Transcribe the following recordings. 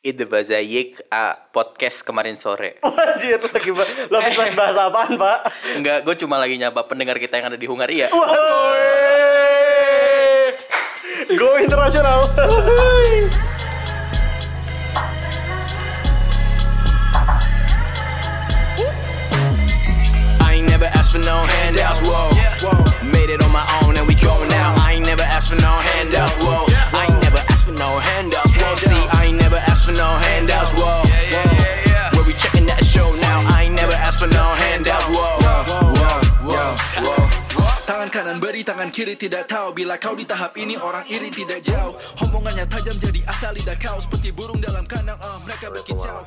Ide Bazayik uh, podcast kemarin sore. Anjir, lagi lo habis bahas bahasa apaan, Pak? Enggak, gue cuma lagi nyapa pendengar kita yang ada di Hungaria. Go internasional. I ain't never asked for no handouts, whoa. Made it on my own and we go now. I ain't never asked for no handouts, whoa. I ain't never asked for no handouts, handouts, whoa. Where we checking that show now? I ain't never asked for no handouts, whoa. Whoa, whoa, Tangan kanan beri, tangan kiri tidak tahu Bila kau di tahap ini orang iri tidak jauh Omongannya tajam jadi asal lidah kau Seperti burung dalam kandang, ah mereka berkicau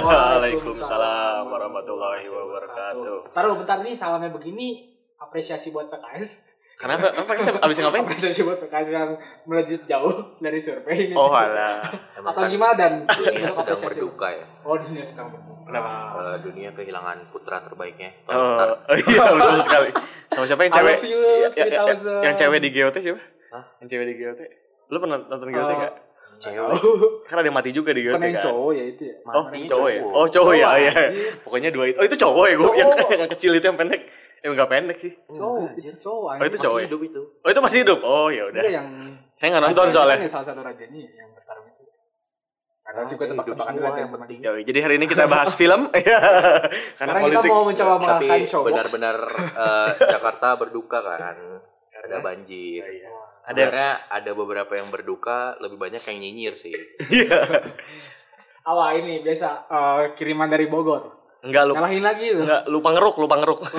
Waalaikumsalam warahmatullahi wabarakatuh. Taruh bentar nih salamnya begini apresiasi buat PKS. Kenapa? Apa sih abis ngapain? Apresiasi buat PKS yang melejit jauh dari survei ini. Oh, alah. Atau gimana dan dunia sedang berduka ya. Oh di dunia sedang berduka. Kenapa? Eh, dunia kehilangan putra terbaiknya. Tony Oh, Stark. oh iya betul sekali. Sama siapa yang cewek? love you, Ya- ya- ya- 3000. yang cewek di GOT siapa? Hah? Yang cewek di GOT? Lu pernah nonton GOT Oh. enggak? Cewek. Ada yang mati juga di GOT yang kan? cowok ya itu ya. Oh, cowok ya? cowok? Oh, cowok ya? Cowok, Oh, iya. anjir. Pokoknya dua itu. Oh, itu cowok ya? Gua Cowok. yang, yang kecil itu yang pendek. Eh, enggak pendek sih. Cowok, itu cowok. Oh, itu Masih cowok ya? hidup itu. Oh, itu masih hidup. Oh, ya udah. Yang Saya enggak nonton soalnya. ya salah satu rajanya yang bertarung itu. Karena sih gue hidup tebak-tebakan raja yang penting. Ya, jadi hari ini kita bahas film. Iya. Karena kita mau mencoba Tapi mengalahkan showbox. benar-benar eh, Jakarta berduka kan. Ada banjir. Iya. Ada Sebenarnya ada beberapa yang berduka, lebih banyak yang nyinyir sih. Iya. Awal ini biasa eh, kiriman dari Bogor. Enggak lu Nyalahin lagi tuh. enggak lupa ngeruk, lupa ngeruk.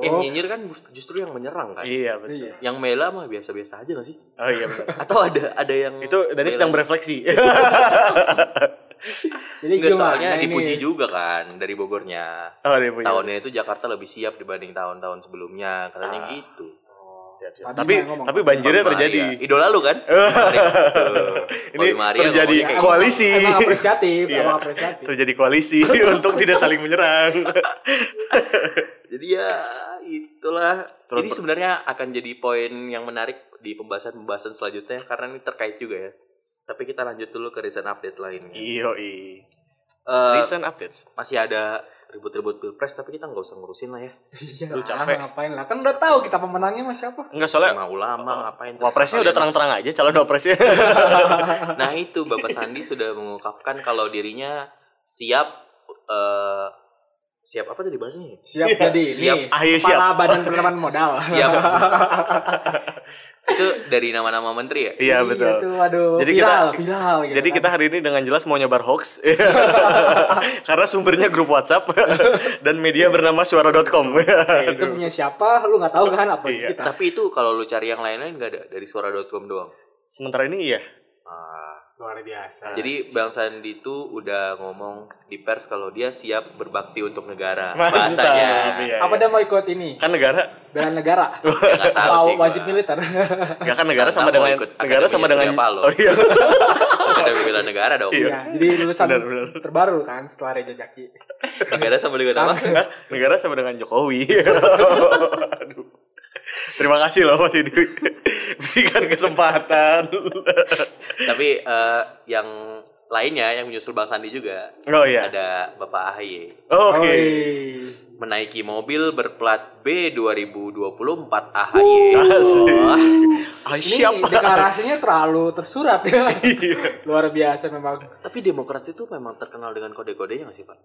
Eh nyinyir kan justru yang menyerang kan. Iya, betul. Iya. Yang Mela mah biasa-biasa aja gak sih? Oh iya benar. Atau ada ada yang Itu Dani sedang berefleksi. Jadi gimana soalnya ini? dipuji juga kan dari Bogornya. Oh, dia punya. Tahunnya itu Jakarta lebih siap dibanding tahun-tahun sebelumnya, katanya Ah. gitu. Siap, siap. Tapi ngomong. tapi banjirnya terjadi. Maria. Idola lu kan? Ini terjadi kayak gitu. koalisi. Emang apresiatif, Iya. emang apresiatif. Terjadi koalisi untuk tidak saling menyerang. Jadi ya itulah. Terus- ini sebenarnya akan jadi poin yang menarik di pembahasan-pembahasan selanjutnya karena ini terkait juga ya. Tapi kita lanjut dulu ke recent update lainnya. Iyo, i. Eh, Recent updates. masih ada ribut-ribut pilpres tapi kita nggak usah ngurusin lah ya. Iya, Lu capek. ngapain lah? Kan udah tahu kita pemenangnya mas siapa. Enggak soalnya Sama ulama ngapain? terserah Wapresnya udah terang-terang aja calon wapresnya. Nah itu Bapak Sandi sudah mengungkapkan kalau dirinya siap eh siap apa tadi bahasanya? Siap Iya, jadi siap. nih. Ayo, Kepala Badan Penanaman Modal. Siap. itu dari nama-nama menteri ya? Iya, betul. Iya tuh, aduh. Jadi viral, kita- viral. gitu Jadi kan. kita hari ini dengan jelas mau nyebar hoax karena sumbernya grup WhatsApp dan media bernama suara.com. Eh, itu punya siapa? Lu nggak tahu kan apa Iya. kita? Tapi itu kalau lu cari yang lain-lain nggak ada dari suara.com doang. Sementara ini iya. Ah, Luar biasa. jadi Bang Sandi itu udah ngomong di pers kalau dia siap berbakti untuk negara. Mantap. Bahasanya. Iya, apa iya. dia mau ikut ini? Kan negara, Bela negara. Ya, tahu Mau sih wajib militer. ya kan negara sama dengan ikut negara sama dengan Paloh. Oh iya. Ada bela negara dong. Iya. Iya, jadi lulusan Benar, benar. terbaru kan setelah Reja Jaki. Negara sama dengan apa? Hah? negara sama dengan Jokowi. Aduh. Terima kasih loh Mas Idi. Berikan kesempatan. Tapi eh, yang lainnya yang menyusul Bang Sandi juga Oh iya. ada Bapak AHY Oke. Oi. menaiki mobil berplat B 2024 AHY. Wah, Ah, Ini siap. deklarasinya terlalu tersurat ya. Iya. Luar biasa memang. tapi Demokrat itu memang terkenal dengan kode-kodenya nggak sih Pak?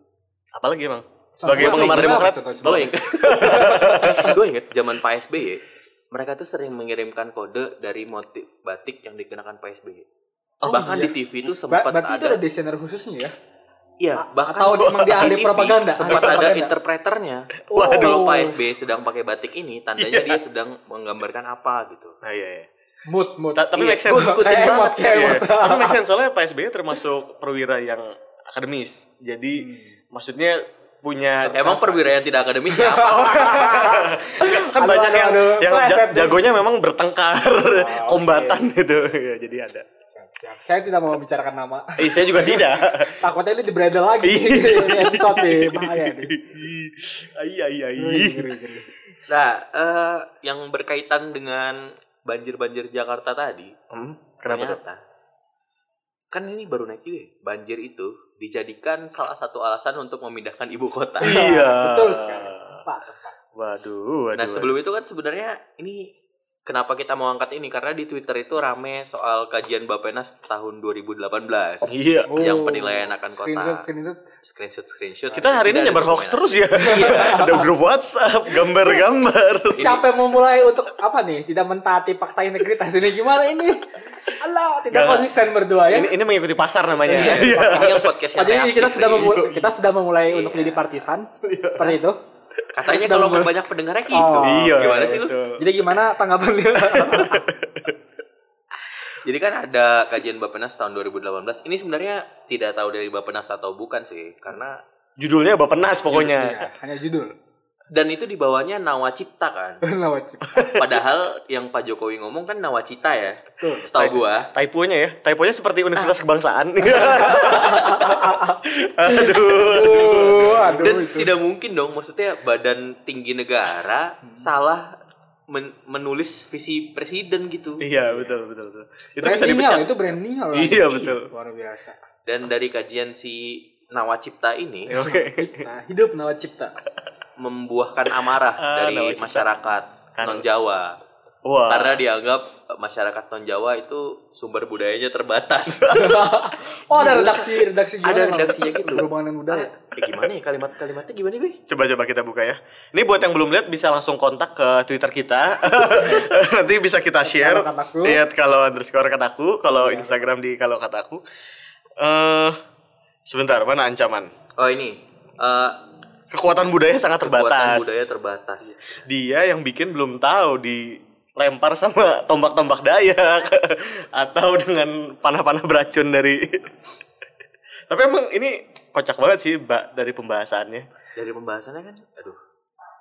Apalagi emang? Sebagai penggemar? Demokrat. Gue inget, gue inget zaman Pak SBY, mereka tuh sering mengirimkan kode dari motif batik yang dikenakan Pak SBY. Oh, bahkan iya. di TV itu Ba- sempat berarti itu ada, ada desainer khususnya ya? iya bahkan Atau memang dia ahli propaganda, ahli sempat ada propaganda. interpreternya. Waduh. Kalau Pak SBY sedang pakai batik ini, tandanya Iya. dia sedang menggambarkan apa gitu. Nah, iya, iya. Mood, mood. Ta- tapi Iya, make sense. Kayak emot, kayak Iya. emot. Tapi make sense soalnya Pak SBY termasuk perwira yang akademis. Jadi maksudnya punya Emang perwira yang tidak akademis ya apa? kan Aduh, banyak aduh, yang aduh. yang jagonya memang bertengkar, oke. kombatan gitu. Ya, jadi ada. Siap, siap. Saya tidak mau bicarakan nama. Eh, saya juga tidak. Takutnya ini di lagi. Iya. ini episode nih, bahaya nih. Ai ai ai. Ngeri, ngeri, ngeri. Nah, eh, yang berkaitan dengan banjir-banjir Jakarta tadi, Hmm, kenapa ternyata kan ini baru naik juga ya, banjir itu dijadikan salah satu alasan untuk memindahkan ibu kota. Iya. Betul sekali. Tepat. Waduh, waduh. Nah sebelum itu kan sebenarnya ini kenapa kita mau angkat ini karena di Twitter itu rame soal kajian Bapenas tahun 2018 Iya. yang penilaian akan kota. Screenshot, screenshot. Screenshot screenshot. Kita hari ini nyebar hoax terus ya. Ada grup WhatsApp, gambar-gambar. Siapa yang mau mulai untuk apa nih? Tidak mentaati fakta integritas ini gimana ini? Allah, tidak Nggak. konsisten berdua ya. Ini ini mengikuti pasar namanya. Ini yang podcast Oh, jadi kita sudah memulai, kita sudah memulai untuk jadi partisan seperti itu. Katanya kalau memulai- banyak pendengarnya gitu. Oh. Iya. Gimana sih lu? Jadi gimana tanggapannya? Jadi kan ada kajian Bapenas tahun 2018. Ini sebenarnya tidak tahu dari Bapenas atau bukan sih, karena Judulnya Bapenas pokoknya. Iya, hanya judul. Dan itu di bawahnya nawacipta kan. Wajib. Padahal yang Pak Jokowi ngomong kan nawacita ya. Betul. Setahu gua. Typonya ya, typonya seperti Universitas Kebangsaan. aduh. Oh, aduh Dan itu. tidak mungkin dong, maksudnya badan tinggi negara salah men- menulis visi presiden gitu. Iya betul betul betul. Itu bisa brandingnya dipecat. loh, itu brandingnya loh. Iya, betul. Luar biasa. Dan dari kajian si nawacipta ini Oke. Nah, hidup nawacipta. Membuahkan amarah Ah, dari nawacipta. masyarakat Kan. non Jawa. Wah. Karena dianggap eh, masyarakat non Jawa itu sumber budayanya terbatas. Oh, ada redaksi, redaksi gimana? Ada redaksinya gitu. Berhubungan dengan budaya. eh, gimana ya kalimat-kalimatnya gimana gue? Coba coba kita buka ya. Ini buat yang belum lihat bisa langsung kontak ke Twitter kita. Nanti bisa kita share. Kalau kataku. Lihat kalau underscore kataku, kalau Instagram di kalau kataku. Eh sebentar, mana ancaman? Oh ini eh, Kekuatan budaya sangat kekuatan terbatas. budaya terbatas. Dia yang bikin belum tahu dilempar sama tombak-tombak Dayak atau dengan panah-panah beracun dari Tapi emang ini kocak banget sih, Mbak, dari pembahasannya. Dari pembahasannya kan, aduh,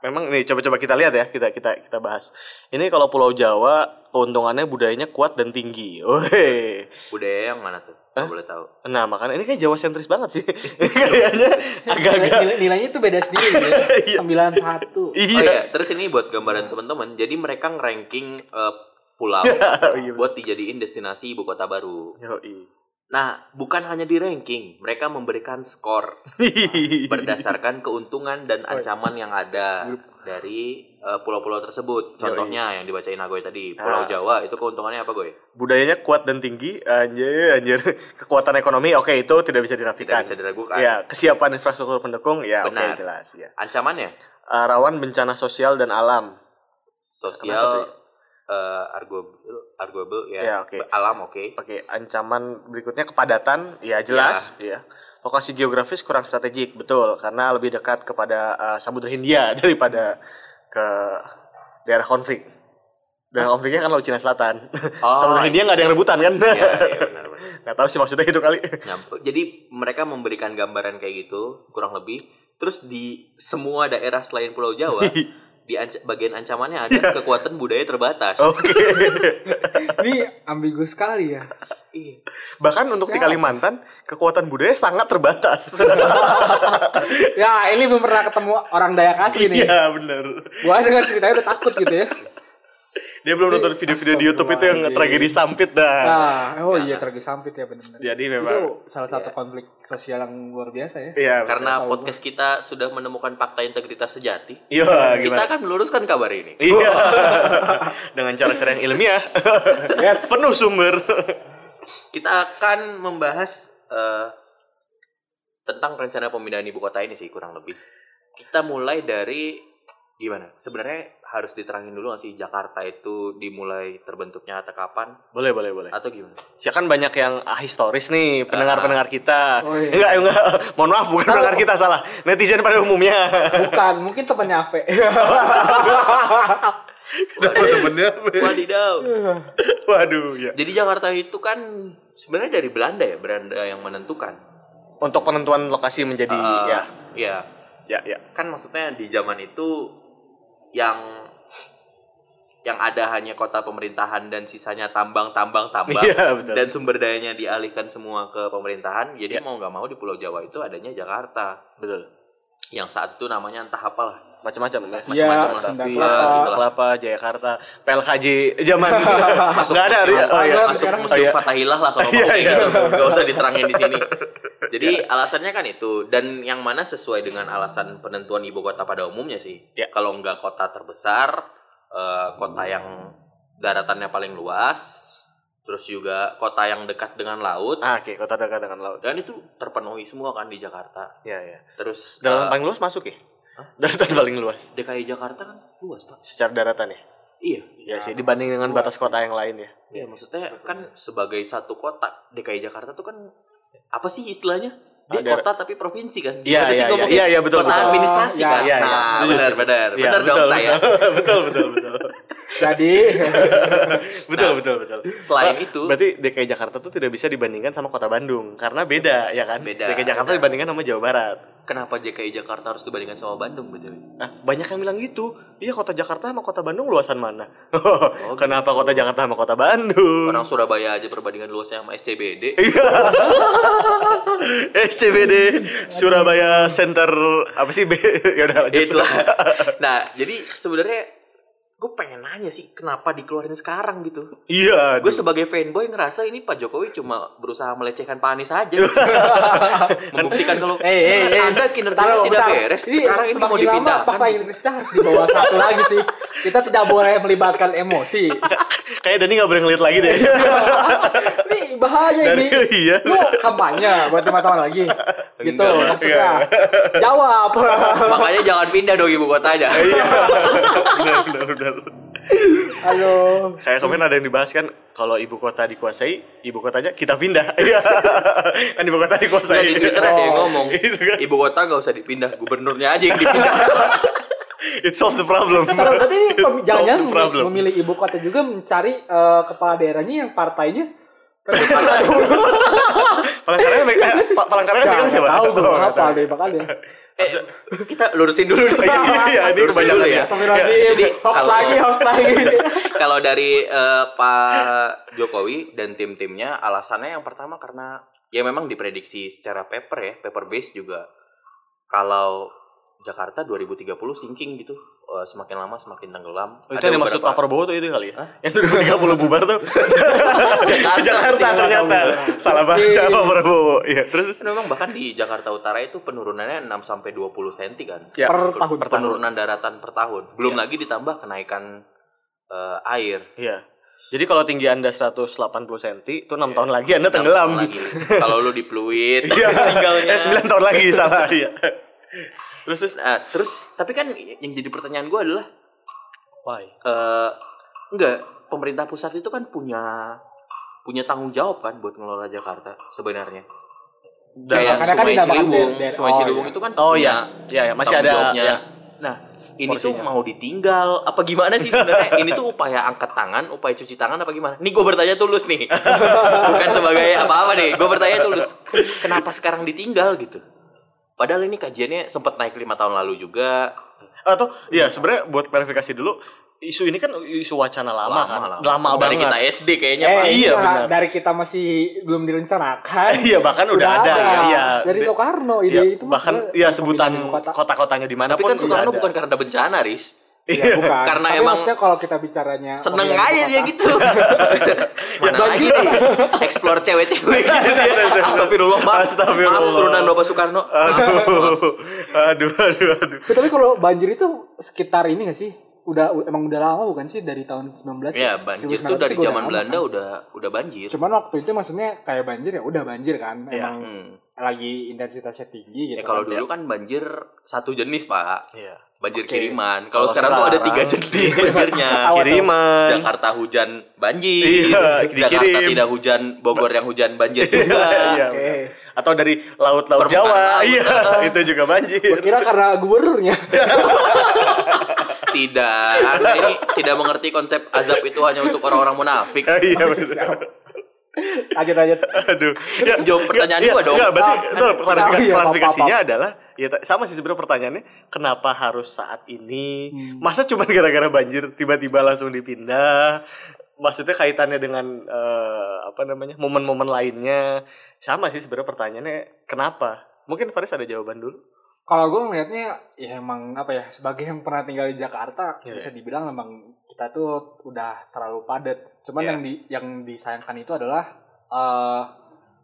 Memang nih coba-coba kita lihat ya, kita kita kita bahas. Ini kalau Pulau Jawa keuntungannya budayanya kuat dan tinggi. Oke. budaya yang mana tuh? Nggak boleh tahu. Nah, makanya ini kayak Jawa sentris banget sih. Kayaknya agak-agak Nilai, nilainya tuh beda sendiri ya. 91. Oh iya. iya, terus ini buat gambaran teman-teman. Jadi mereka nge-ranking eh, pulau Iya. buat dijadiin destinasi ibu kota baru. Yoi. Nah, bukan hanya di ranking, mereka memberikan skor berdasarkan keuntungan dan ancaman yang ada dari eh, pulau-pulau tersebut. Contohnya yang dibacain Agoy tadi, Pulau Ah. Jawa itu keuntungannya apa, Goy? budayanya kuat dan tinggi, anjir, anjir. Kekuatan ekonomi, oke itu tidak bisa Tidak dinafikan. bisa diragukan. Ya, kesiapan infrastruktur pendukung, ya oke Benar. jelas ya. Ancamannya Eh, rawan bencana sosial dan alam. Sosial tuh eh arguable, arguable ya. Ya, oke. Alam oke. Oke, ancaman berikutnya kepadatan, ya jelas, ya. Lokasi geografis kurang strategik, betul, karena lebih dekat kepada uh, Samudra Hindia daripada ke daerah konflik. Daerah konfliknya kan Laut Cina Selatan. Oh, Samudra Hindia nggak ada yang rebutan kan? Iya, benar benar. Nggak tahu sih maksudnya itu kali. Nyampe. Jadi mereka memberikan gambaran kayak gitu kurang lebih. Terus di semua daerah selain Pulau Jawa di anca- bagian ancamannya ada kekuatan budaya terbatas. Oke. Ini ambigu sekali ya. Iya. Bahkan untuk di Kalimantan kekuatan budaya sangat terbatas. Ya, ini belum pernah ketemu orang Dayak asli nih. Iya bener. Gua dengar ceritanya udah takut gitu ya. Dia belum nonton video-video di YouTube itu yang tragedi sampit dah. Nah, oh iya tragedi sampit ya benar-benar. Jadi Itu memang. salah satu konflik sosial yang luar biasa ya. Iya. Karena podcast kita sudah menemukan fakta integritas sejati. Iya Kita gimana? akan meluruskan kabar ini. Iya. Dengan cara-cara yang ilmiah. Yes. Penuh sumber. Kita akan membahas eh, tentang rencana pemindahan ibu kota ini sih kurang lebih. Kita mulai dari gimana? Sebenarnya harus diterangin dulu nggak sih Jakarta itu dimulai terbentuknya atau kapan Boleh, boleh, boleh. atau gimana? Ya kan banyak yang ahistoris nih pendengar-pendengar kita. Oh, iya. Enggak, enggak. Mohon maaf bukan pendengar kita salah. Netizen pada umumnya. Bukan, mungkin temannya Ave. Kenapa temennya? Wadidaw. Waduh, ya. Jadi Jakarta itu kan sebenarnya dari Belanda ya, Belanda yang menentukan. Untuk penentuan lokasi menjadi Eh, ya, ya. ya, ya. Kan maksudnya di zaman itu yang yang ada hanya kota pemerintahan dan sisanya tambang-tambang tambang Iya, betul. dan sumber dayanya dialihkan semua ke pemerintahan. Jadi Ya. mau nggak mau di Pulau Jawa itu adanya Jakarta. Betul. yang saat itu namanya entah apalah. macam-macam ya. Iya, Macam-macam lah. Sunda Iya, Kelapa. Kelapa, Jayakarta, PLKJ zaman nggak ada masuk. Oh iya. Masuk sekarang masuk iya. Fatahillah lah kalau mau Iya, kayak iya. gitu. Gak usah diterangin di sini. Jadi alasannya kan itu dan yang mana sesuai dengan alasan penentuan ibu kota pada umumnya sih. Ya. Kalau nggak kota terbesar, eh, kota yang daratannya paling luas, terus juga kota yang dekat dengan laut Ah, oke, kota dekat dengan laut. dan itu terpenuhi semua kan di Jakarta. Iya, iya. Terus Daratan eh, paling luas masuk ya? Daratan paling luas DKI Jakarta kan luas pak. secara daratan ya? Iya. Iya sih, dibanding dengan batas kota yang lain ya. Iya maksudnya kan sebagai satu kota DKI Jakarta tuh kan apa sih istilahnya? Dia Ada- kota tapi provinsi kan? Iya, iya, ngomongnya? iya, iya, betul, Kota betul. administrasi Iya, kan? iya, iya. Nah, Setuju, benar setuju. benar. Iya, benar dong betul, saya. Betul, betul, betul. Jadi Betul, Nah, betul, betul. selain Ba- itu- berarti DKI Jakarta tuh tidak bisa dibandingkan sama Kota Bandung karena beda ya kan? beda, DKI Jakarta beda. dibandingkan sama Jawa Barat. Kenapa DKI Jakarta harus dibandingkan sama Bandung betul? Nah, banyak yang bilang gitu. Iya, Kota Jakarta sama Kota Bandung luasan mana? Oh, Kenapa Kota Jakarta sama Kota Bandung? Orang Surabaya aja perbandingan luasnya sama SCBD. Iya. SCBD Surabaya Center apa sih? Ya udah lanjut. Itulah. Nah, jadi sebenarnya gue pengen nanya sih kenapa dikeluarin sekarang gitu. Iya. Gue sebagai fanboy ngerasa ini Pak Jokowi cuma berusaha melecehkan Pak Anies aja. Membuktikan kalau Eh, eh, eh. Anda Taruh, tidak bentar. beres. Ini Sekarang ini mau fakta Inggris kita harus dibawa satu lagi sih. Kita tidak boleh melibatkan emosi. Kayak Dani nggak boleh ngeliat lagi deh. Bahaya ini. Dari- iya. Lu kampanye buat teman-teman lagi. Gitu Enggak. maksudnya. Jawab. Makanya jangan pindah dong ibu kotanya. Iya. benar, benar, benar. Halo. Kayak kemarin ada yang dibahas kan kalau ibu kota dikuasai, ibu kotanya kita pindah. Iya. kan ibu kota Nah, dikuasai. di Twitter ada yang ngomong, Itu kan. ibu kota nggak usah dipindah, gubernurnya aja yang dipindah. It solves the problem. Berarti ini jangan-jangan memilih ibu kota juga mencari eh, kepala daerahnya yang partainya Palangkaraya Pa- Palangkaraya megang siapa? tahu gue apa deh makanya. eh, kita lurusin dulu. deh. Iya, ini kebanyakan dulu ya. Jadi, hoax lagi, hoax lagi. Kalau dari Pak Jokowi dan tim-timnya alasannya yang pertama karena ya memang diprediksi secara paper ya, paper base juga kalau Jakarta 2030 sinking gitu. Eh, semakin lama semakin tenggelam. Oh, itu yang dimaksud Pak Prabowo tuh itu kali ya? Yang 2030 bubar tuh. Jakarta. Jakarta ternyata. Salah baca Iya. Pak Prabowo. Iya, terus Kan memang bahkan di Jakarta Utara itu penurunannya 6 sampai 20 cm kan. Ya, per tahun. per Penurunan daratan per tahun. Belum lagi ditambah kenaikan eh, air. Iya. Jadi kalau tinggi Anda 180 cm, itu 6 tahun lagi Anda tenggelam. Lagi. Kalau lu di Pluit, Iya. tinggalnya Eh 9 tahun lagi salah iya. Terus terus Nah, terus tapi kan yang jadi pertanyaan gue adalah why? eh enggak pemerintah pusat itu kan punya punya tanggung jawab kan buat ngelola Jakarta sebenarnya. Kayak makanya kan Sungai dinamakan Ciliwung, dari- Sungai oh, Ciliwung iya. itu kan Oh punya iya. Iya, ya, masih tanggung ada jawabnya. ya. Nah, ini tuh Porsinya. mau ditinggal apa gimana sih sebenarnya? ini tuh upaya angkat tangan, upaya cuci tangan apa gimana? Nih gue bertanya tulus nih. Bukan sebagai apa-apa nih. Gue bertanya tulus. Kenapa sekarang ditinggal gitu? Padahal ini kajiannya sempat naik lima tahun lalu juga. Atau iya sebenarnya buat klarifikasi dulu isu ini kan isu wacana lama, kan. Lama, Dari banget. kita SD kayaknya Eh, Pak. iya, iya, benar. dari kita masih belum direncanakan. Iya, bahkan udah ada, iya. Dari Soekarno ide Iya, itu bahkan ya sebutan kota-kotanya di mana Tapi pun kan Soekarno ada. bukan karena bencana, Riz. Iya, bukan. Karena Tapi emang maksudnya kalau kita bicaranya Seneng aja dia gitu. Mana lagi nih? Explore cewek-cewek gitu dia. Astagfirullah, Pak. Astagfirullah. Maaf turunan Bapak Soekarno. Aduh, aduh, aduh, aduh. Eh, Tapi kalau banjir itu sekitar ini gak sih? Udah emang udah lama bukan sih dari tahun 19 Ya, banjir 1900 dari udah zaman Belanda kan? udah udah banjir. Cuman waktu itu maksudnya kayak banjir ya udah banjir kan. Iya. Emang Hmm. Lagi intensitasnya tinggi gitu. Ya kalau kan. dulu kan banjir satu jenis, Pak. Iya. Banjir Oke. kiriman. Kalau sekarang tuh ada tiga jenis banjirnya. Kiriman. Jakarta hujan banjir. Iya, Jakarta dikirim. tidak hujan, Bogor yang hujan banjir juga. Iya. Oke. Atau dari laut-laut Permukaan Jawa. laut. Iya, itu juga banjir. Gua kira karena gubernurnya. Tidak, Anda ini tidak mengerti konsep azab itu hanya untuk orang-orang munafik. Iya, benar. Lanjut lanjut. Aduh. Ya, Jawab pertanyaan ya, gua dong. Enggak, berarti Ah, itu ah, klarifikasi, iya, klarifikasinya apa-apa. adalah ya sama sih sebenarnya pertanyaannya kenapa harus saat ini? Hmm. Masa cuma gara-gara banjir tiba-tiba langsung dipindah? Maksudnya kaitannya dengan eh, apa namanya? momen-momen lainnya. Sama sih sebenarnya pertanyaannya kenapa? Mungkin Faris ada jawaban dulu. Kalau gue ngelihatnya ya emang apa ya sebagai yang pernah tinggal di Jakarta Iya, bisa dibilang memang kita tuh udah terlalu padat. Cuman Iya. yang di yang disayangkan itu adalah eh,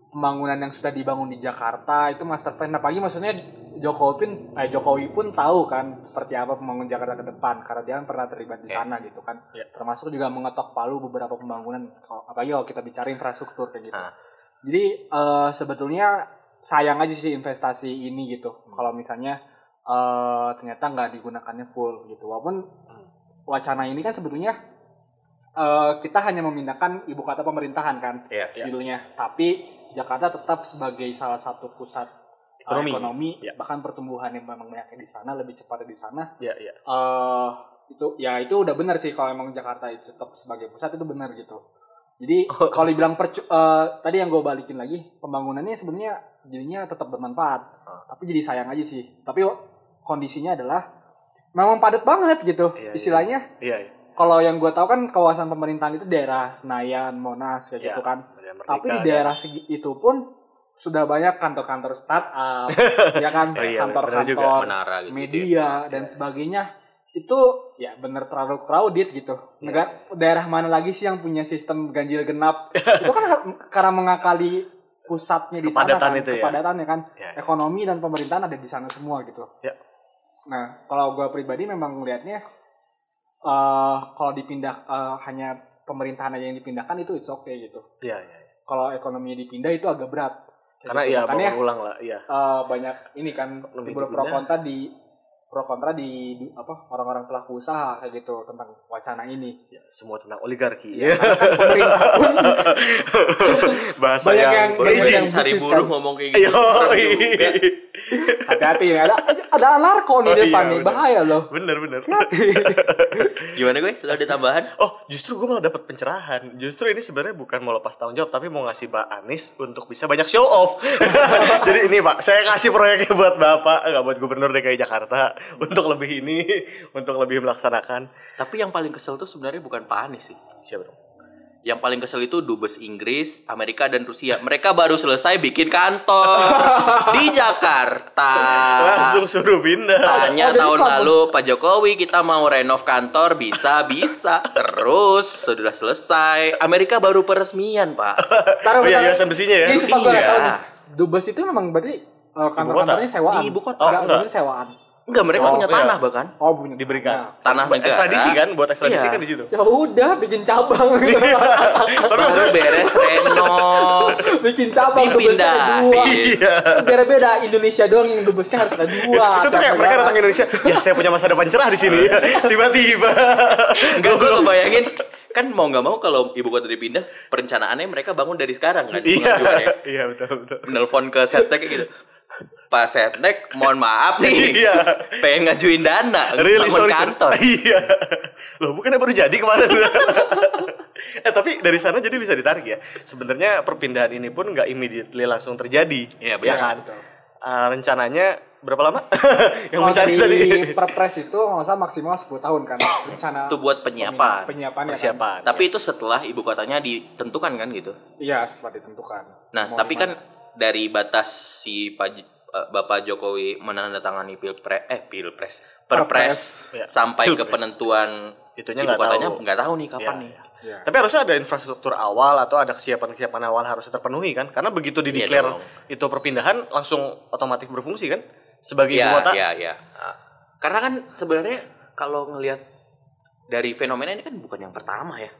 pembangunan yang sudah dibangun di Jakarta itu master plan. Apalagi maksudnya Jokowi pun eh, Jokowi pun tahu kan seperti apa pembangun Jakarta ke depan karena dia kan pernah terlibat di sana gitu kan. Iya. Termasuk juga mengetok palu beberapa pembangunan kalau apalagi kalau kita bicara infrastruktur kayak gitu. Ah. Jadi eh, sebetulnya sayang aja sih investasi ini gitu. Kalau misalnya eh, ternyata nggak digunakannya full gitu. Walaupun wacana ini kan sebetulnya eh, kita hanya memindahkan ibu kota pemerintahan kan Iya. judulnya. Tapi Jakarta tetap sebagai salah satu pusat eh, Ekonomi. ekonomi, Ya. bahkan pertumbuhan yang memang banyaknya di sana lebih cepatnya di sana. Iya, iya. eh itu ya itu udah benar sih kalau emang Jakarta itu tetap sebagai pusat itu benar gitu. Jadi kalau dibilang percu eh, tadi yang gue balikin lagi pembangunannya sebenarnya jadinya tetap bermanfaat, tapi jadi sayang aja sih. Tapi kondisinya adalah memang padat banget gitu Iya, iya. istilahnya. Iya, iya. Kalau yang gue tahu kan kawasan pemerintahan itu daerah Senayan, Monas kayak Iya. gitu kan. Merdeka, Tapi di daerah segi itu pun sudah banyak kantor-kantor startup, ya kan, Oh iya, kantor-kantor gitu. media dan sebagainya itu ya bener terlalu crowded gitu. Iya. Negara daerah mana lagi sih yang punya sistem ganjil genap? itu kan karena mengakali pusatnya di sana Kepadatan kan, itu ya. kepadatannya kan. Ya. Ekonomi dan pemerintahan ada di sana semua gitu. Ya. Nah, kalau gua pribadi memang melihatnya eh kalau dipindah eh, hanya pemerintahan aja yang dipindahkan itu it's okay gitu. Iya, iya. iya. Kalau ekonomi dipindah itu agak berat. Karena gitu. iya Makanya ulang lah, iya. eh, banyak ini kan pro kontra di pro kontra di, di apa orang-orang pelaku usaha kayak gitu tentang wacana ini. Ya, semua tentang oligarki. Ya, kan pemerintah pun Bahasa Banyak yang, yang- yang Hari buruh kan. ngomong kayak gitu. Hati-hati ya ada ada narko nih Oh, iya, depan nih bener. bahaya loh. bener bener. Gimana gue? Lo ada tambahan? Oh, justru gue malah dapat pencerahan. Justru ini sebenarnya bukan mau lepas tanggung jawab, tapi mau ngasih Pak Anies untuk bisa banyak show off. Jadi ini Pak, saya kasih proyeknya buat Bapak, nggak buat Gubernur DKI Jakarta, untuk lebih ini, untuk lebih melaksanakan. Tapi yang paling kesel tuh sebenarnya bukan Pak Anies sih. Siapa dong? Yang paling kesel itu dubes Inggris, Amerika dan Rusia. Mereka baru selesai bikin kantor di Jakarta. Langsung suruh pindah. Oh, Tanya dari tahun Islam. lalu Pak Jokowi kita mau renov kantor bisa bisa terus sudah selesai Amerika baru peresmian Pak Taruh Oh iya, hiasan besinya ya. Ini Iya. Dubes itu memang berarti eh, kantor-kantornya sewaan. Di ibu kota. Oh, Enggak, enggak. berarti sewaan. Enggak mereka Oh, punya iya. tanah bahkan Oh, punya Diberikan. tanah Buat negara ekstradisi kan, buat ekstradisi Iya. kan di situ. Ya udah bikin cabang. Tapi baru beres renov bikin cabang dubesnya ada dua. Iya. Biar beda Indonesia doang yang dubesnya harus ada dua. itu tuh kayak mereka datang ke Indonesia, ya saya punya masa depan cerah di sini. Tiba-tiba. enggak gue ngebayangin kan mau nggak mau kalau ibu kota dipindah perencanaannya mereka bangun dari sekarang kan Iya, pengajuannya. iya betul betul. nelfon ke setnek kayak gitu Pak Setnek, mohon maaf nih, Iya. pengen ngajuin dana, Really, bangun sorry, sorry. kantor. Iya. Loh, bukannya baru jadi kemarin. eh, tapi dari sana jadi bisa ditarik ya. Sebenarnya perpindahan ini pun nggak immediately langsung terjadi. Iya, ya benar. kan? Betul. Ah, rencananya berapa lama? Yang Kalau mencari di tadi. Perpres itu nggak usah maksimal 10 tahun kan rencana Itu buat penyiapan. penyiapannya kan. Persiapan. Tapi itu setelah ibu kotanya ditentukan kan gitu. Iya setelah ditentukan. Nah, Mau tapi gimana. kan dari batas si Pak J- eh, Bapak Jokowi menandatangani pilpres eh pilpres perpres Ya, sampai ke pilpres. penentuan Itunya nggak tahu. nggak tahu nih kapan Iya, nih. Iya. Tapi harusnya ada infrastruktur awal atau ada kesiapan-kesiapan awal harus terpenuhi kan? Karena begitu di Iya declare dong. itu perpindahan langsung otomatis berfungsi kan? Sebagai ibu Iya, kota. iya, iya. Ah. Karena kan sebenarnya kalau ngelihat dari fenomena ini kan bukan yang pertama ya.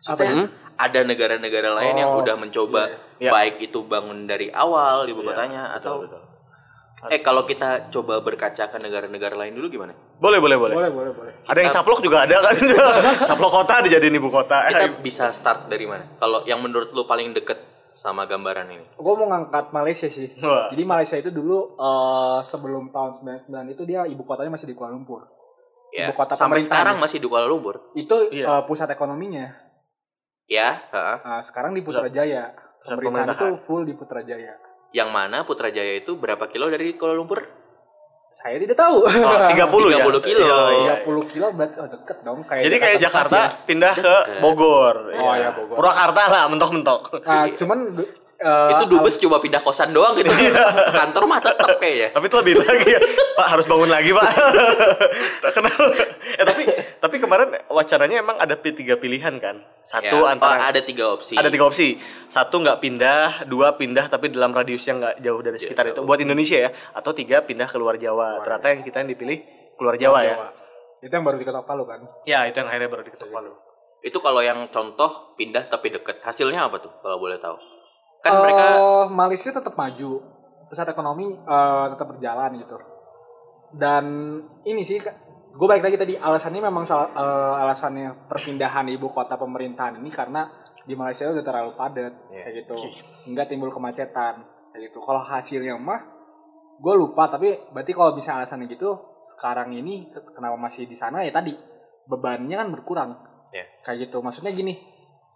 Maksudnya ada negara-negara lain yang Oh, udah mencoba iya. baik itu bangun dari awal ibu Iya, kotanya betul, atau betul. eh kalau kita coba berkaca ke negara-negara lain dulu gimana? Boleh, boleh, boleh. Boleh boleh boleh. Ada yang caplok juga ada kan? caplok kota dijadiin ibu kota. Kita bisa start dari mana? Kalau yang menurut lu paling deket sama gambaran ini? Gue mau ngangkat Malaysia sih. Wah. Jadi Malaysia itu dulu eh, sebelum tahun 99 itu dia ibu kotanya masih di Kuala Lumpur. Ya, Ibu kota sampai pemerintahan sekarang ya. masih di Kuala Lumpur. Itu Iya. eh, pusat ekonominya. Ya, heeh. Nah, sekarang di Putrajaya. Pemerintahan itu full di Putrajaya. yang mana Putrajaya itu berapa kilo dari Kuala Lumpur? Saya tidak tahu. Oh, 30 ya? 30 kilo. Iya, iya. 30 kilo berarti oh, deket dong kayak Jadi kayak Jakarta Bekasi pindah ke Bogor. Oh, Iya. iya, Bogor. Purwakarta lah, mentok-mentok. ya. Nah, cuman eh, itu dubes cuma pindah kosan doang gitu. Kantor mah tetap kayaknya. Tapi itu lebih lagi ya. Pak harus bangun lagi, Pak. Tak kenal. Eh tapi tapi kemarin wacananya emang ada tiga pilihan kan. Satu Ya, antara oh, ada tiga opsi. ada tiga opsi. Satu nggak pindah, dua pindah tapi dalam radius yang nggak jauh dari sekitar itu buat Indonesia ya. Atau tiga pindah keluar Jawa. Ternyata yang kita yang dipilih keluar Jawa, ya. Jawa. Itu yang baru diketok palu kan. Ya itu yang akhirnya baru diketok palu. Itu kalau yang contoh pindah tapi deket. Hasilnya apa tuh kalau boleh tahu? Kan Eh, mereka Malaysia tetap maju, pusat ekonomi eh, tetap berjalan gitu. Dan ini sih, gue balik lagi tadi alasannya memang salah, eh, alasannya perpindahan ibu kota pemerintahan ini karena di Malaysia udah terlalu padat kayak gitu, hingga timbul kemacetan kayak gitu. Kalau hasilnya mah, gue lupa tapi berarti kalau bisa alasannya gitu, sekarang ini ke- kenapa masih di sana ya tadi bebannya kan berkurang Ya. kayak gitu. Maksudnya gini,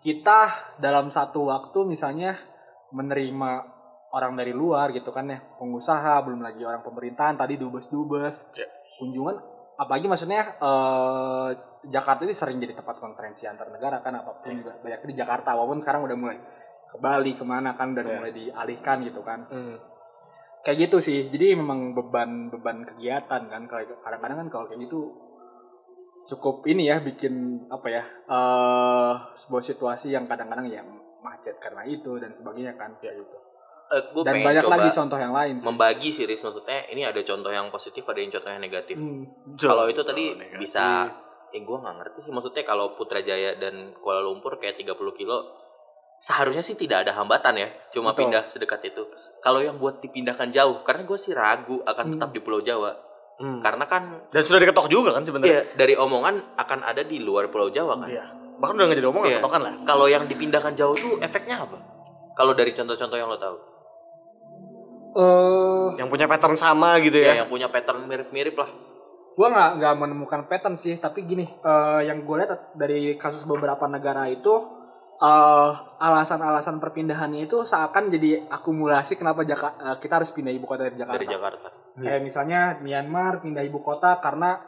kita dalam satu waktu misalnya menerima orang dari luar gitu kan ya. Pengusaha belum lagi orang pemerintahan tadi dubes dubes Ya. kunjungan apalagi maksudnya eh, Jakarta ini sering jadi tempat konferensi antar negara kan apa pun juga. Banyak di Jakarta walaupun sekarang udah mulai ke Bali ke mana kan udah mulai dialihkan gitu kan. Hmm. kayak gitu sih. Jadi memang beban beban kegiatan kan kalau kadang-kadang kan kalau kayak gitu cukup ini ya bikin apa ya eh sebuah situasi yang kadang-kadang ya macet karena itu dan sebagainya kan kayak gitu eh, gua dan banyak coba lagi contoh yang lain sih. membagi sih Riz. maksudnya ini ada contoh yang positif ada yang contoh yang negatif. Hmm. Kalau itu tadi negatif. bisa eh gue nggak ngerti sih maksudnya kalau Putrajaya dan Kuala Lumpur kayak 30 kilo seharusnya sih tidak ada hambatan ya cuma Betul. pindah sedekat itu kalau yang buat dipindahkan jauh karena gue sih ragu akan tetap di Pulau Jawa Hmm. karena kan Dan sudah diketok juga kan sebenarnya. iya dari omongan akan ada di luar Pulau Jawa kan Iya. Bahkan udah nggak jadi omongan, Iya. ketokan lah. kalau yang dipindahkan jauh tuh efeknya apa kalau dari contoh-contoh yang lo tahu Eh, Yang punya pattern sama gitu ya, ya. yang punya pattern mirip-mirip lah gua nggak nggak menemukan pattern sih, tapi gini, eh, yang gue lihat dari kasus beberapa negara itu eh, alasan-alasan perpindahannya itu seakan jadi akumulasi kenapa Jaka- eh, kita harus pindah ibu kota dari Jakarta. dari Jakarta Kayak misalnya Myanmar pindah ibu kota karena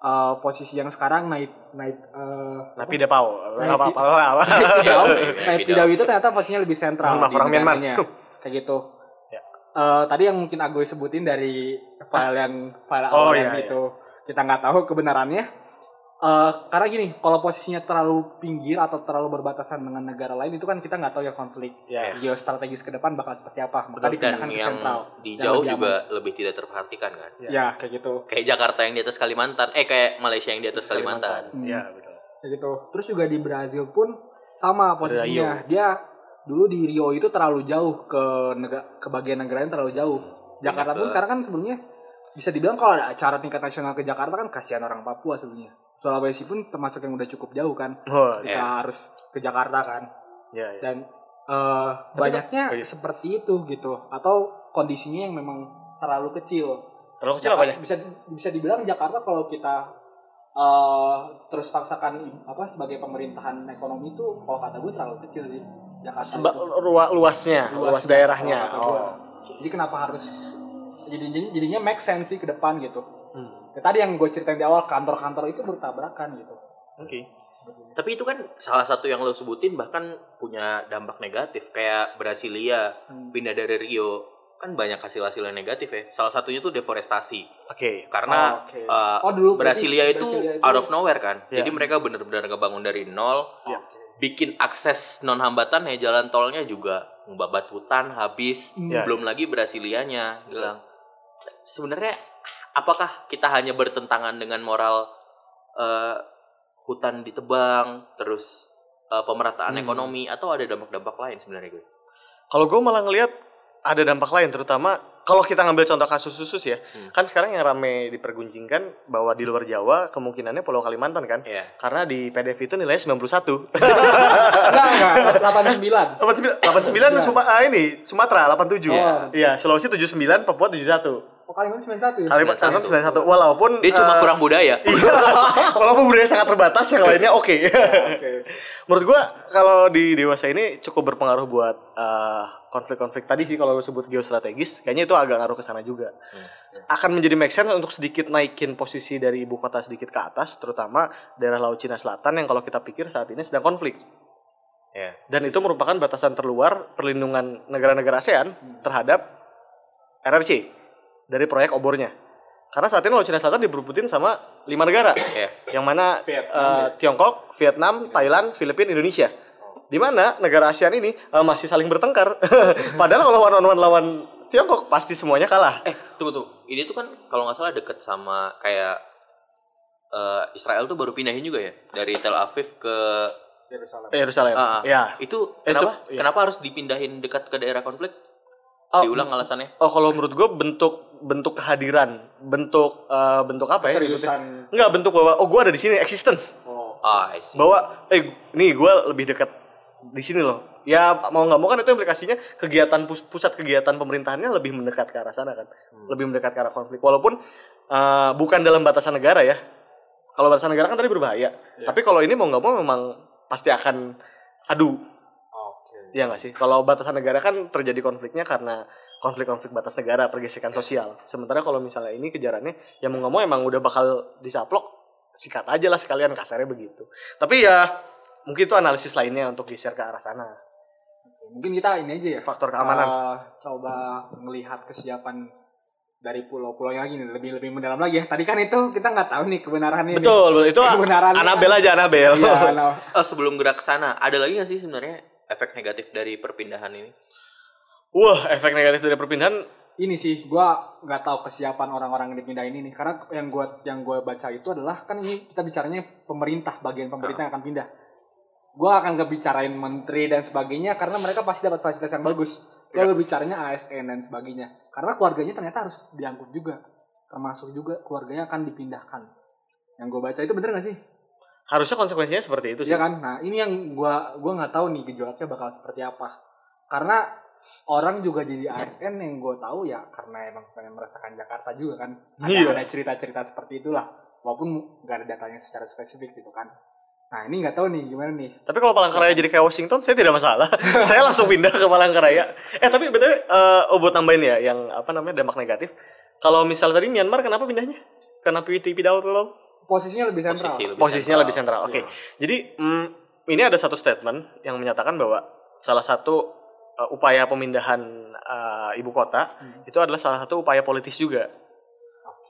eh, posisi yang sekarang naik naik eh, Tapi Depau. Nah, Apa apa apa. naik Pidau, Naik naik Pidau. Itu ternyata posisinya lebih sentral Maaf, di orang Myanmar. Kayak gitu. Ya. Eh, tadi yang mungkin Agoy sebutin dari file yang file Oh, awal iya, yang itu kita nggak tahu kebenarannya. Eh, karena gini, kalau posisinya terlalu pinggir atau terlalu berbatasan dengan negara lain itu kan kita nggak tahu ya konflik Ya. geostrategis ke depan bakal seperti apa. Maka dan dipindahkan ke yang sentral. di yang jauh lebih juga lebih tidak terperhatikan kan aman. Ya, kayak gitu. kayak Jakarta yang di atas Kalimantan eh kayak Malaysia yang di atas Kalimantan, Hmm. Iya, betul. kayak gitu. Terus juga di Brazil pun sama posisinya. Dia dulu di Rio itu terlalu jauh ke negara ke bagian negaranya terlalu jauh. Jakarta pun ke- sekarang kan sebelumnya bisa dibilang kalau ada acara tingkat nasional ke Jakarta kan kasihan orang Papua sebenarnya. Sulawesi pun termasuk yang udah cukup jauh kan. Oh, Ketika harus ke Jakarta kan. iya, iya. Dan eh, banyaknya oh iya. seperti itu gitu atau kondisinya yang memang terlalu kecil. Terlalu kecil Jakarta- apanya? bisa bisa dibilang Jakarta kalau kita eh terus paksakan apa sebagai pemerintahan ekonomi itu kalau kata gue terlalu kecil sih Jakarta Seba- itu. luasnya, luas Luasnya, daerahnya. Oh. Jadi kenapa harus jadi jadi jadinya make sense sih ke depan gitu. Hmm. Ya, tadi yang gue ceritain di awal kantor-kantor itu bertabrakan gitu. Oke. Sebetulnya. tapi itu kan salah satu yang lo sebutin bahkan punya dampak negatif kayak Brasilia Hmm. pindah dari Rio kan banyak hasil-hasil yang negatif ya salah satunya tuh deforestasi Oke. karena Oh, oke. uh, Oh, dulu Brasilia itu, Brasilia itu- out of nowhere kan Iya. jadi mereka bener-bener ngebangun dari nol Ya. bikin akses non hambatan ya jalan tolnya juga ngebabat hutan habis. Ya. belum lagi Brasilianya bilang sebenarnya apakah kita hanya bertentangan dengan moral eh, hutan ditebang terus eh, pemerataan Hmm. ekonomi atau ada dampak-dampak lain sebenarnya gue Kalau gue malah ngelihat ada dampak lain, terutama kalau kita ngambil contoh kasus khusus ya, Hmm. kan sekarang yang rame diperguncingkan bahwa di luar Jawa kemungkinannya Pulau Kalimantan kan, ya karena di PDF itu nilainya 91. Enggak, enggak, 89. 89, 89 Iya. Suma, ah, ini Sumatera 87. Oh. Iya, Sulawesi 79, Papua 71. Oh, Kalimantan 91 ya? Kalimantan 91. Walaupun dia cuma eh, kurang budaya Iya, walaupun budaya sangat terbatas, yang lainnya oke. Oke. Menurut gua kalau di dewasa ini cukup berpengaruh buat eh, konflik-konflik tadi sih kalau lu sebut geostrategis, kayaknya itu agak ngaruh ke sana juga. Akan menjadi make sense untuk sedikit naikin posisi dari ibu kota sedikit ke atas, terutama daerah Laut Cina Selatan yang kalau kita pikir saat ini sedang konflik. Ya. Dan itu merupakan batasan terluar perlindungan negara-negara ASEAN terhadap RRC dari proyek obornya. Karena saat ini Laut Cina Selatan diberebutin sama lima negara, Ya. yang mana Vietnam, eh, Tiongkok, Vietnam, Thailand, Filipina, Indonesia. Di mana negara ASEAN ini eh, masih saling bertengkar. Padahal kalau one on one lawan Tiongkok pasti semuanya kalah. Eh, tunggu tuh. Ini tuh kan kalau nggak salah deket sama kayak eh, Israel tuh baru pindahin juga ya dari Tel Aviv ke Yerusalem. Eh, Yerusalem. Ah, ah. Ya. Itu Eh, kenapa? iya. Kenapa harus dipindahin dekat ke daerah konflik? Oh, Diulang alasannya. Oh, kalau menurut gue bentuk bentuk kehadiran, bentuk eh, bentuk apa ya? Seriusan. Enggak, bentuk bahwa oh gue ada di sini existence. Oh. Ah. Bahwa eh nih gue lebih dekat di sini loh. Ya mau nggak mau kan itu implikasinya kegiatan pus- pusat kegiatan pemerintahannya lebih mendekat ke arah sana kan. Lebih mendekat ke arah konflik. Walaupun eh, bukan dalam batasan negara ya. Kalau batasan negara kan tadi berbahaya. Tapi kalau ini mau nggak mau memang pasti akan adu. Oke. Iya nggak sih? Kalau batasan negara kan terjadi konfliknya karena konflik-konflik batas negara, pergesekan sosial. Sementara kalau misalnya ini kejarannya, ya mau nggak mau emang udah bakal disaplok, sikat aja lah sekalian kasarnya begitu. Tapi ya mungkin itu analisis lainnya untuk geser ke arah sana. Mungkin kita ini aja ya. Faktor keamanan. eh, coba melihat kesiapan dari pulau-pulau yang lagi nih lebih lebih mendalam lagi ya. Tadi kan itu kita nggak tahu nih kebenarannya. nih. Betul, itu Kebenaran Anabel aja Anabel. Iya, nah, Oh, sebelum gerak ke sana, ada lagi nggak sih sebenarnya efek negatif dari perpindahan ini? Wah, efek negatif dari perpindahan ini sih gua nggak tahu kesiapan orang-orang yang dipindahin ini karena yang gua yang gua baca itu adalah kan ini kita bicaranya pemerintah bagian pemerintah yang akan pindah gua akan gak bicarain menteri dan sebagainya karena mereka pasti dapat fasilitas yang bagus gua Iya. yeah. bicaranya ASN dan sebagainya karena keluarganya ternyata harus diangkut juga termasuk juga keluarganya akan dipindahkan yang gua baca itu bener gak sih harusnya konsekuensinya seperti itu sih. Iya kan? Nah, ini yang gua gua nggak tahu nih gejolaknya bakal seperti apa. Karena orang juga jadi ASN yang gue tahu ya karena emang pengen merasakan Jakarta juga kan. Ada, Iya. ada cerita-cerita seperti itulah. Walaupun nggak ada datanya secara spesifik gitu kan. Nah, ini nggak tahu nih gimana nih. Tapi kalau Palangkaraya jadi kayak Washington, saya tidak masalah. saya langsung pindah ke Palangkaraya. Eh tapi btw, eh, oh buat tambahin ya, yang apa namanya dampak negatif. Kalau misal tadi Myanmar, kenapa pindahnya? Karena PWT Pidau Law? Posisinya lebih sentral. Posisi lebih Posisinya sentral. lebih sentral. Oke. Jadi mm, ini ada satu statement yang menyatakan bahwa salah satu uh, upaya pemindahan uh, ibu kota itu adalah salah satu upaya politis juga.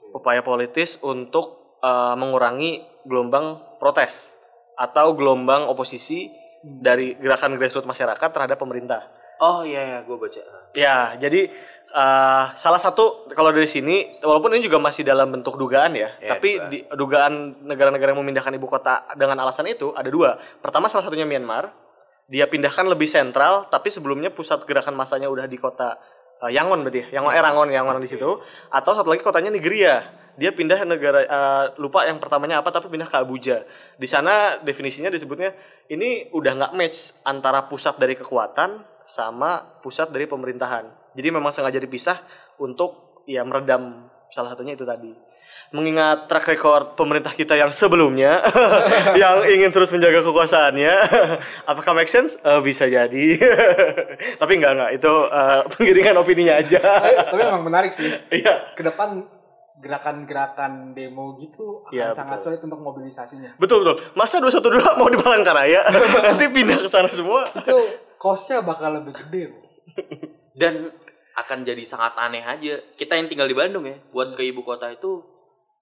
Upaya politis untuk uh, mengurangi gelombang protes atau gelombang oposisi dari gerakan grassroots masyarakat terhadap pemerintah. Oh iya, iya gue baca. Ya, jadi eh, salah satu kalau dari sini, walaupun ini juga masih dalam bentuk dugaan ya, Ya, tapi dugaan. di dugaan negara-negara yang memindahkan ibu kota dengan alasan itu ada dua. Pertama salah satunya Myanmar, dia pindahkan lebih sentral, tapi sebelumnya pusat gerakan masanya udah di kota eh, Yangon berarti ya, Yangon, eh, Rangon, Yangon di situ. Atau satu lagi kotanya Nigeria. Dia pindah ke negara eh, lupa yang pertamanya apa, tapi pindah ke Abuja. Di sana definisinya disebutnya ini udah nggak match antara pusat dari kekuatan sama pusat dari pemerintahan. Jadi memang sengaja dipisah untuk ya meredam salah satunya itu tadi. Mengingat track record pemerintah kita yang sebelumnya yang ingin terus menjaga kekuasaannya, apakah make sense? Eh, bisa jadi. Tapi enggak enggak itu eh, penggiringan opininya aja. tapi, tapi emang menarik sih. Iya. Ke depan gerakan-gerakan demo gitu akan Iya, sangat betul. sulit untuk mobilisasinya. Betul betul. Masa 212 mau di Palangkaraya nanti pindah ke sana semua. Itu cost-nya bakal lebih gede loh. Dan akan jadi sangat aneh aja. Kita yang tinggal di Bandung ya, buat ke ibu kota itu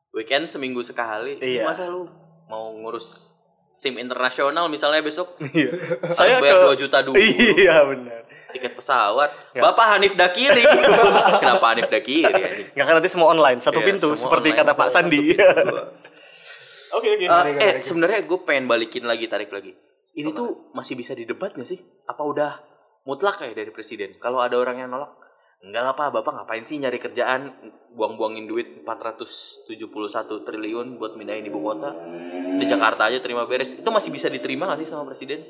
weekend seminggu sekali. Iya. Masa lu mau ngurus SIM internasional misalnya besok Iya. harus bayar 2 juta dulu. Iya benar. Tiket pesawat. Ya. Bapak Hanif Dakiri. Kenapa Hanif Dakiri? anjing? Nggak kan nanti semua online, satu Iya, pintu seperti kata Pak Sandi. Oke oke. Eh, eh sebenarnya gue pengen balikin lagi tarik lagi. Ini tuh masih bisa didebat gak sih? Apa udah mutlak kayak dari presiden? Kalau ada orang yang nolak, enggak lah pak, bapak ngapain sih nyari kerjaan, buang-buangin duit 471 triliun buat mindahin ibu kota di Jakarta aja terima beres. Itu masih bisa diterima gak sih sama presiden?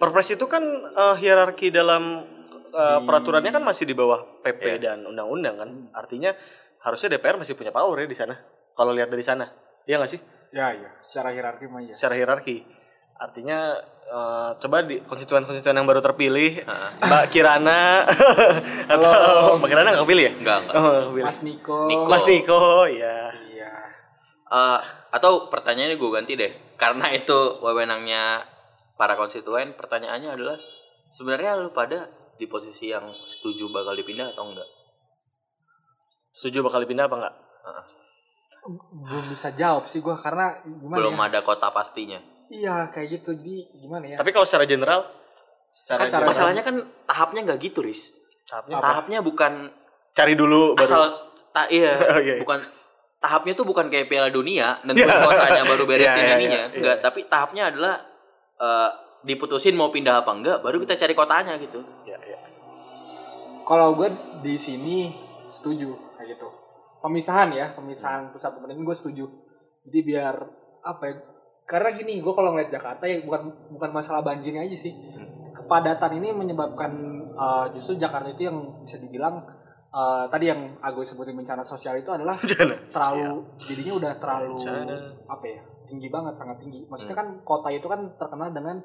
Perpres itu kan eh, hierarki dalam eh, peraturannya kan masih di bawah PP Iya. dan undang-undang kan. Artinya harusnya DPR masih punya power ya di sana. Kalau lihat dari sana. Iya nggak sih? Ya, ya. Secara hierarki mah ya. Secara hierarki. Artinya eh, coba di konstituen-konstituen yang baru terpilih, Heeh. Mbak Kirana atau Mbak Kirana nggak kepilih ya? Enggak, enggak. Oh, nggak kepilih. Mas Niko. Niko. Mas Niko, ya. Iya. Eh, atau pertanyaannya gue ganti deh, karena itu wewenangnya para konstituen pertanyaannya adalah sebenarnya lu pada di posisi yang setuju bakal dipindah atau enggak? Setuju bakal dipindah apa enggak? belum bisa jawab sih gue karena gimana Belum ya? ada kota pastinya. Iya kayak gitu jadi gimana ya? Tapi kalau secara general secara Kan cara- general, Masalahnya kan tahapnya nggak gitu, Riz. tahapnya apa? Tahapnya bukan Cari dulu baru. asal ta iya, iya, iya. bukan tahapnya tuh bukan kayak Piala Dunia dan Iya. kotanya baru beresin Iya, iya, ininya. iya, Enggak, iya. tapi tahapnya adalah eh, diputusin mau pindah apa enggak, baru kita cari kotanya gitu. Ya, ya. Kalau gue di sini setuju kayak gitu. Pemisahan ya, pemisahan pusat pemerintahan gue setuju. Jadi biar apa ya? Karena gini, gue kalau ngeliat Jakarta ya bukan bukan masalah banjirnya aja sih. Kepadatan ini menyebabkan eh, justru Jakarta itu yang bisa dibilang eh, tadi yang aku sebutin bencana sosial itu adalah terlalu jadinya udah terlalu Bencana. apa ya tinggi banget sangat tinggi. Maksudnya kan kota itu kan terkenal dengan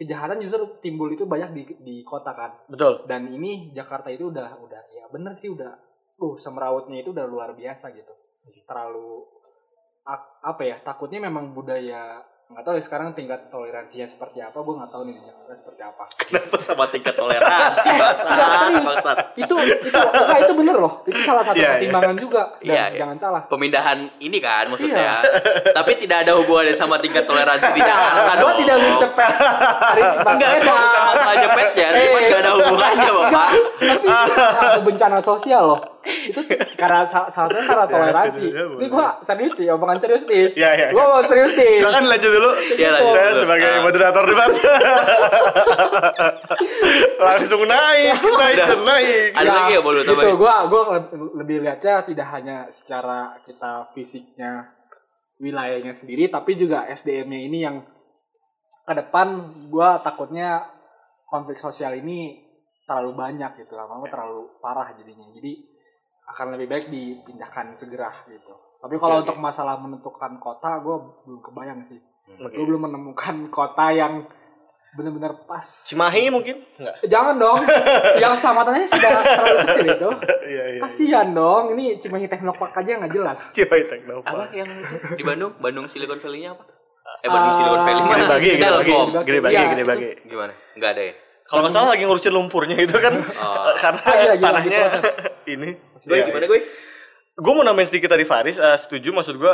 kejahatan justru timbul itu banyak di di kota kan Betul. dan ini Jakarta itu udah udah ya bener sih udah uh semrawutnya itu udah luar biasa gitu terlalu apa ya takutnya memang budaya nggak tahu ya sekarang tingkat toleransinya seperti apa gue nggak tahu nih di Jakarta seperti apa Kenapa sama tingkat toleransi? Enggak, serius itu itu enggak itu bener loh itu salah satu Iya, iya. pertimbangan juga dan Iya, iya. jangan salah Pemindahan ini kan maksudnya. Iya. Tapi tidak ada hubungannya sama tingkat toleransi di Jakarta gue dong. tidak mencepet Aris Enggak, itu bukan masalah jepetnya, cuman enggak ada hubungannya, Bapak. tapi itu salah satu bencana sosial loh itu karena sa- salah satunya karena toleransi. iya, ini gua serius nih omongan serius nih. Iya, iya, gua mau serius nih. Silakan lanjut dulu. Iya, lanjut Saya sebagai Ah. moderator debat. Langsung naik, naik, naik. Ada lagi ya boleh tambahin? gua gua le- lebih lihatnya tidak hanya secara kita fisiknya wilayahnya sendiri tapi juga SDM-nya ini yang ke depan gua takutnya konflik sosial ini terlalu banyak gitu lama-lama terlalu parah jadinya. Jadi akan lebih baik dipindahkan segera gitu tapi kalau untuk masalah menentukan kota gue belum kebayang sih Oke. gue belum menemukan kota yang benar-benar pas Cimahi mungkin? Enggak. Jangan dong. yang kecamatannya sudah terlalu kecil itu. Iya, iya. Kasihan dong. Ini Cimahi Technopark aja nggak jelas. Cimahi Teknopark. Apa yang itu di Bandung? Bandung Silicon Valley-nya apa? Eh Bandung Ah, Silicon Valley Gede bagi, gede bagi, gede bagi, Iya, gede bagi. Gimana? Enggak ada ya? Kalau nggak salah lagi ngurusin lumpurnya itu kan Oh. karena Ah, iya, lagi tanahnya proses. ini. Gue Iya, gimana iya. gue? Gue mau nambahin sedikit tadi Faris, eh, setuju maksud gue,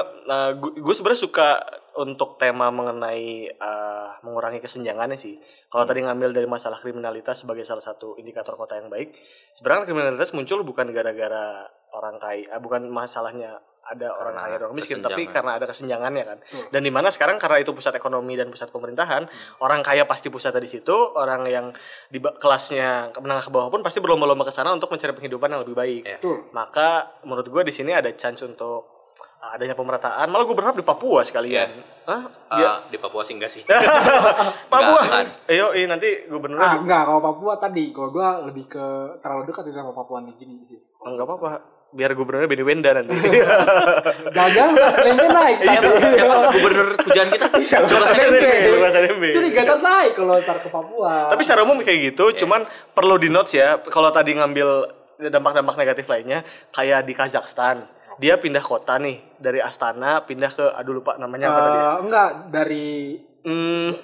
gue sebenarnya suka untuk tema mengenai eh, mengurangi kesenjangannya sih. Kalau tadi ngambil dari masalah kriminalitas sebagai salah satu indikator kota yang baik, sebenarnya kriminalitas muncul bukan gara-gara orang kaya, eh, bukan masalahnya ada orang kaya dan orang miskin, tapi karena ada kesenjangannya kan. Betul. Dan di mana sekarang karena itu pusat ekonomi dan pusat pemerintahan, orang kaya pasti pusatnya di situ, orang yang di kelasnya menengah ke bawah pun pasti berlomba-lomba ke sana untuk mencari penghidupan yang lebih baik Iya. Betul. maka menurut gue di sini ada chance untuk uh, adanya pemerataan. Malah gue berharap di Papua sekalian. Hah? Ah, Dia, di Papua sih enggak sih. Papua. Enggak, kan? Ayo, eh, nanti gubernur Ah, enggak kalau Papua tadi. Kalau gua lebih ke terlalu dekat itu sama Papua nih gini sih. enggak apa-apa. Biar gubernurnya Benny Wenda nanti. Jangan-jangan Lukas NMB naik Iya, tapi. siapa gubernur tujuan kita? Lukas NMB, Lukas NMB. Curiga ntar naik kalau ntar ke Papua. Tapi secara umum kayak gitu, cuman perlu di notes ya. Kalau tadi ngambil dampak-dampak negatif lainnya, kayak di Kazakhstan, dia pindah kota nih dari Astana pindah ke aduh lupa namanya apa tadi. ya? Eh, enggak dari Hmm,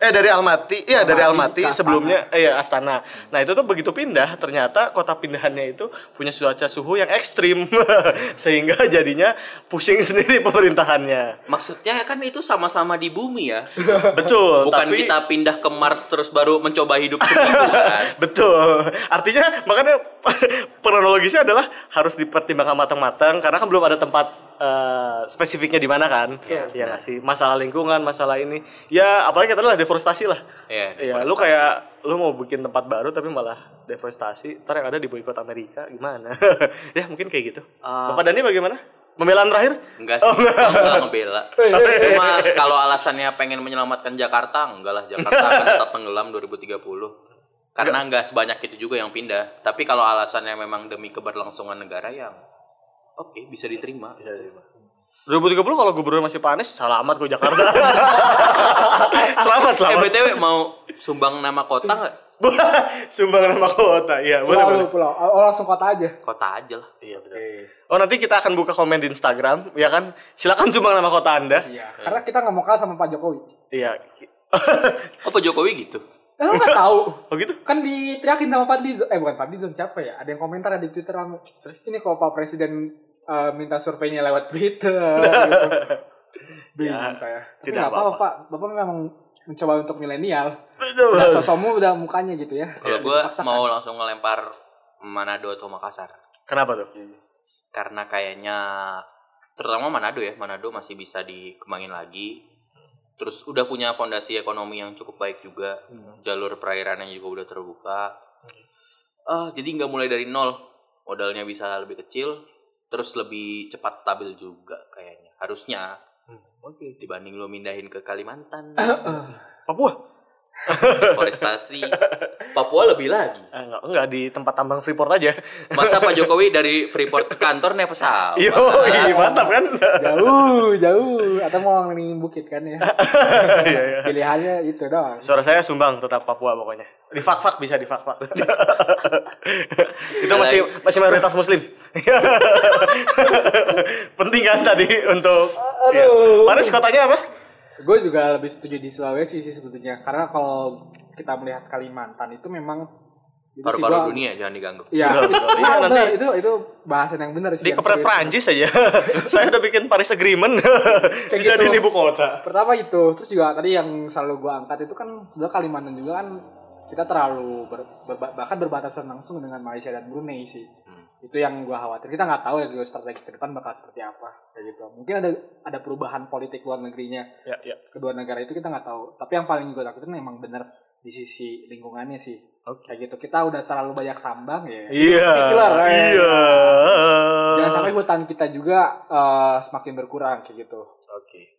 Eh dari Almaty, iya dari Almaty sebelumnya, eh ya Astana. Nah itu tuh begitu pindah, ternyata kota pindahannya itu punya cuaca suhu yang ekstrim, sehingga jadinya pusing sendiri pemerintahannya. Maksudnya kan itu sama-sama di bumi ya. Betul. Bukan tapi, kita pindah ke Mars terus baru mencoba hidup seminggu kan. Betul. Artinya makanya kronologisnya adalah harus dipertimbangkan matang-matang karena kan belum ada tempat eh, spesifiknya di mana kan. Iya. Iya nggak sih? Masalah lingkungan, masalah ini. Ya apalagi kata lah deforestasi lah. Iya. Iya, lu kayak lu mau bikin tempat baru tapi malah deforestasi, ntar yang ada di boikot Amerika gimana? ya mungkin kayak gitu. Ah. Bapak Dani bagaimana? Pembelaan terakhir? Enggak sih, enggak ngebela. Eh, Cuma kalau alasannya pengen menyelamatkan Jakarta, enggak lah Jakarta akan tetap tenggelam 2030. Karena enggak sebanyak itu juga yang pindah. Tapi kalau alasannya memang demi keberlangsungan negara yang oke bisa diterima. 2030 kalau gubernur masih panis, selamat kok Jakarta. selamat, Eh selamat. BTW mau sumbang nama kota enggak? Sumbang nama kota. Iya, boleh, pulau boleh. lu pulau. Oh langsung kota aja. Kota aja lah. Iya, betul. Oh, nanti kita akan buka komen di Instagram, ya kan? Silakan sumbang nama kota Anda. Iya. Karena kita nggak mau kalah sama Pak Jokowi. Iya. Oh Pak Jokowi gitu. Eh, lu nggak tahu. Oh gitu? Kan diteriakin sama Fadlizon. Eh bukan Fadlizon siapa ya? Ada yang komentar di Twitter rame. Ini kalau Pak Presiden eh, minta surveinya lewat Twitter gitu. Bingung Ya, saya. Tapi tidak apa-apa. Pak. Bapak memang mencoba untuk milenial. Betul. Udah sosomu udah mukanya gitu ya. Kalau gue dipaksakan. mau langsung ngelempar Manado atau Makassar. Kenapa tuh? Karena kayaknya terutama Manado ya, Manado masih bisa dikembangin lagi. Terus udah punya fondasi ekonomi yang cukup baik juga. Jalur perairannya juga udah terbuka. Ah, jadi nggak mulai dari nol. Modalnya bisa lebih kecil, terus lebih cepat stabil juga kayaknya. Harusnya Oke. dibanding lo mindahin ke Kalimantan, Papua? Forestasi, Papua lebih lagi. Eh, enggak, enggak di tempat tambang Freeport aja. Masa Pak Jokowi dari Freeport ke kantor naik pesawat? Yo, mantap kan? jauh, jauh. Atau mau ngelilingin bukit kan ya. Iya, iya. Pilihannya itu doang. Suara saya sumbang tetap Papua pokoknya. Di fak-fak bisa di fak-fak. Itu masih masih mayoritas muslim. Penting kan tadi untuk ya. Aduh. Paris kotanya apa? Gue juga lebih setuju di Sulawesi sih sebetulnya. Karena kalau kita melihat Kalimantan itu memang itu Paru-paru dunia jangan diganggu. Iya. Nah, Iya, nanti- itu itu bahasan yang benar sih. Di kepret. Prancis aja. saya udah bikin Paris Agreement. Kayak Jadi gitu. ibu kota. Pertama itu, terus juga tadi yang selalu gua angkat itu kan sebenarnya Kalimantan juga kan kita terlalu ber- berba- bahkan berbatasan langsung dengan Malaysia dan Brunei sih. Itu yang gua khawatir. Kita nggak tahu ya geostrategi ke depan bakal seperti apa kayak gitu. Mungkin ada ada perubahan politik luar negerinya Ya, ya. kedua negara itu kita nggak tahu. Tapi yang paling gue takutin memang bener di sisi lingkungannya sih. Oke. Kayak gitu. Kita udah terlalu banyak tambang ya. Iya. Ya. Iya. Jangan sampai hutan kita juga eh, semakin berkurang kayak gitu. Oke.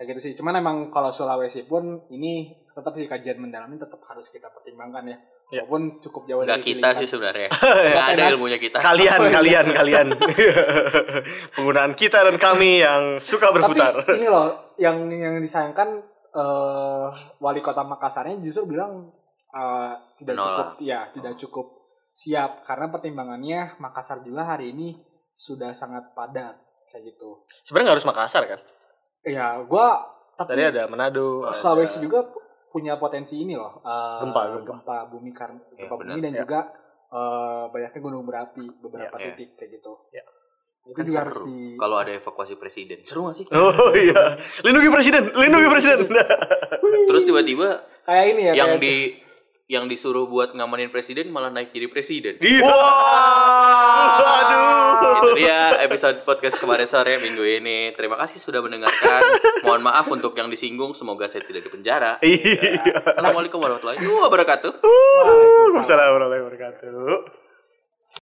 Kayak gitu sih. Cuman emang kalau Sulawesi pun ini tetap sih kajian mendalamnya tetap harus kita pertimbangkan ya. Ya. Walaupun cukup jauh Enggak dari kita sih sebenarnya. Enggak ada Mas. ilmunya kita. Kalian, kalian, kalian. Penggunaan kita dan kami yang suka berputar. Tapi ini loh yang yang disayangkan eh, wali kota Makassarnya justru bilang eh, tidak Menolak. cukup ya tidak cukup siap karena pertimbangannya Makassar juga hari ini sudah sangat padat kayak gitu. Sebenarnya nggak harus Makassar kan? Ya, gua tapi Tadi ada Manado. ada- Sulawesi juga punya potensi ini loh eh, Gempa, gempa. bumi karena Ya, gempa benar. bumi dan Ya. juga eh, banyaknya gunung berapi beberapa Ya, ya. titik kayak gitu. Ya. Itu Kan juga seru. harus di Kalau ada evakuasi presiden. Seru gak sih? Oh iya. Lindungi presiden, lindungi presiden. Terus tiba-tiba kayak ini ya yang kayak- di yang disuruh buat ngamanin presiden malah naik jadi presiden. Iya. Aduh. Itu dia episode podcast kemarin sore minggu ini. Terima kasih sudah mendengarkan. Mohon maaf untuk yang disinggung. Semoga saya tidak dipenjara. Iya. Assalamualaikum warahmatullahi wabarakatuh. Waalaikumsalam warahmatullahi wabarakatuh.